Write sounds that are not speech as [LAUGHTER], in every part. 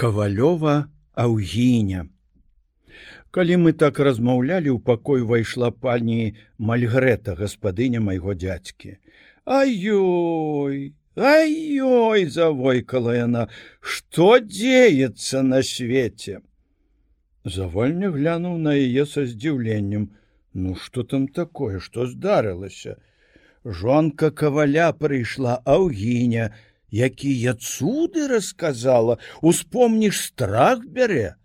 кавалёва аўгіня. Калі мы так размаўлялі ў пакой увайшла пані мальгрэта гаспадыня майго дзядзькі. Аёй аёй завойкала яна. Што дзеецца на свеце? Завольня глянуў на яе са здзіўленнем. Ну что там такое? Что здарылася? Жонка каваля прыйшла аўгіня якія цуды расказала успомніш страх бярэ.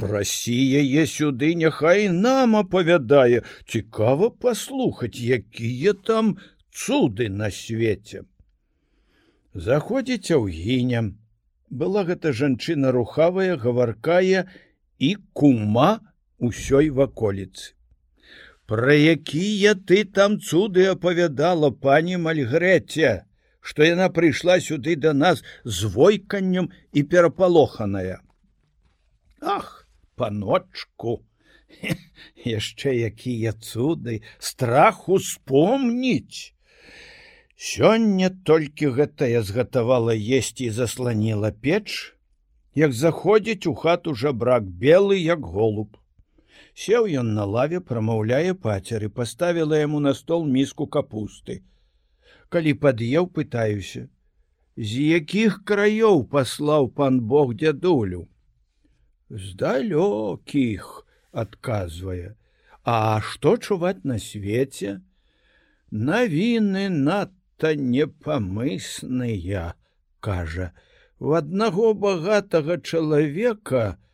Прасі яе сюды няхай нам апавядае. Цікава паслухаць якія там цуды на свеце. Заходзіць аўгіня. Была гэта жанчына рухавая гаваркая і кума ўсёй ваколіцы Пра якія ты там цуды апавядала пані мальгрэце, што яна прыйшла сюды да нас з войканнем і перапалоханая. Ах, паночку, яшчэ якія цуды страх успомніць. Сёння толькі гэтая згатавала есці і засланіла печ, як заходзіць у хату жабрак белы як голуб сеў ён на лаве прамаўляе пацеры паставіла яму на стол міску капусты калі пад'еў пытаюся з якіх краёў паслаў пан бог дзядулю? З далёкіх адказвае. А што чуваць на свеце? Навіны надта непамысныя кажа. В аднаго багатага чалавека у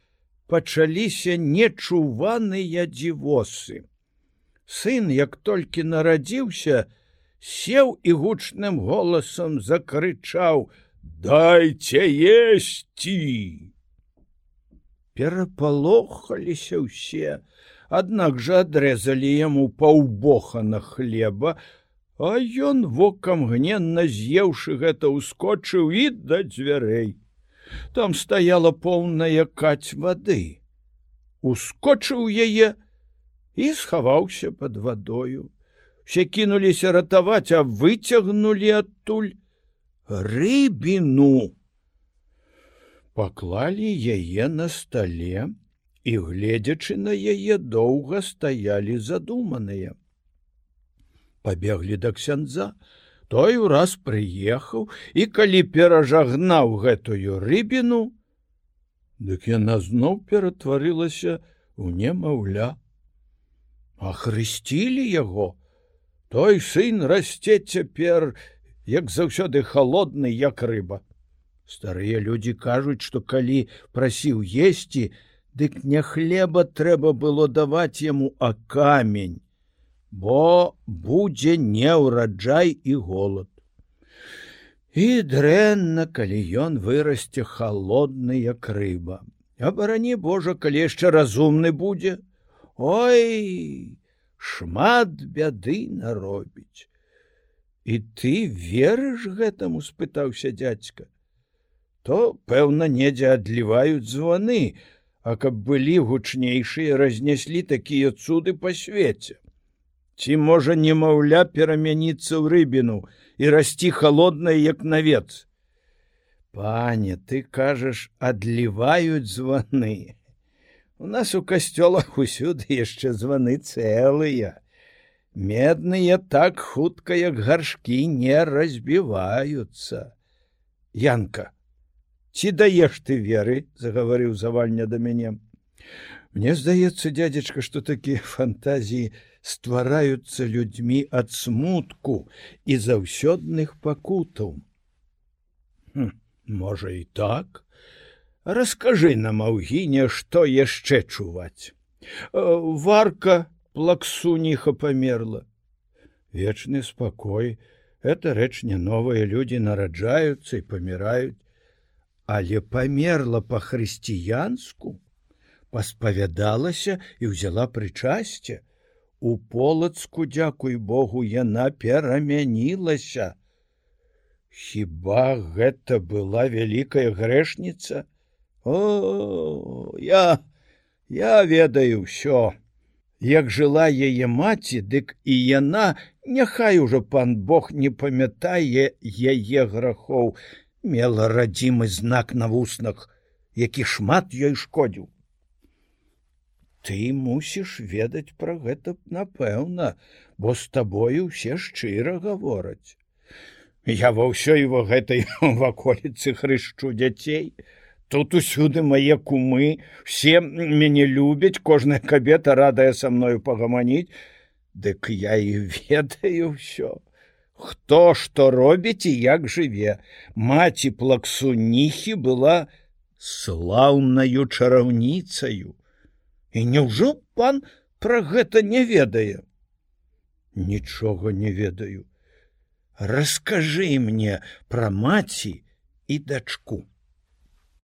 пачаліся нечуваныя дзівосы. Сын, як толькі нарадзіўся, сеў і гучным голасам закрычаў: «Дайце есці! Перапалохаліся ўсе, Аднак жа адрэзалі яму паўбохана хлеба, а ён вокам гненна з'еўшы гэта ўскочыў і да дзвярэй. Там стаяла поўная каць вады. Ускочыў яе і схаваўся под вадою все кінуліся ратаваць а выцягнули адтуль рыбіну. Паклалі яе на стале і гледзячы на яе доўга стаялі задуманыя. Пабеглі да ксяндза. Той ураз прыехаў і калі перажагнаў гэтую рыбіну, дык яна зноў ператварылася ў немаўля. Ахрысцілі яго, той сын расце цяпер, як заўсёды холодны, як рыба. Старыя людзі кажуць, што калі прасіў есці, дык не хлеба трэба было даваць яму а камень бо будзе не ўраджай і голод. І дрэнна, калі ён вырасце холодны як рыба. Абарані Божа, калі яшчэ разумны будзе, Ой, шмат бяды наробіць. І ты верыш гэтаму спытаўся дядзька. То, пэўна, недзе адліваюць званы, а каб былі гучнейшыя, разнеслі такія цуды па свеце. Ці можа немаўля перамяніцца ў рыбіну і расці холоднае як навец. Пане, ты кажаш, адліваюць званы. У нас у касцёлах усюды яшчэ званы цэлыя. Медныя так хутка, як гаршкі не разбіваюцца. Янка, ці даеш ты веры, загаварыў завальня да мяне. Мне здаецца, дядзечка, што такія фантазіі, ствараюцца людзьмі ад смутку і заўсёдных пакутаў. Хм, можа і так, Раскажы нам аўгіне, што яшчэ чуваць. Э, варка плаксуніха памерла. Вечны спакой, это рэч не новыя людзі нараджаюцца і паміраюць, але памерла па-хрысціянску, паспавядалася і ўзяла прычасце, У полацку, дзякуй Богу, яна перамянілася. Хіба гэта была вялікая грэшніца? О, я, я ведаю ўсё. Як жыла яе маці, дык і яна, няхай ужо пан Бог не памятае яе грахоў, мела радзімы знак на вуснах які шмат ёй шкодзіў. Ты мусіш ведаць пра гэта напэўна бо з табою ўсе шчыра гавораць. Я ва ўсёй во гэтай [LAUGHS] ваколіцы хрышчу дзяцей тут усюды мае кумы все мяне любяць кожная кабета радая са мною пагаманіць. Дык я і ведаю ўсё. Хто што робіць і як жыве. Маці плаксуніхі была слаўнаю чараўніцаю. І няўжо пан пра гэта не ведае? Нічога не ведаю. Раскажы мне пра маці і дачку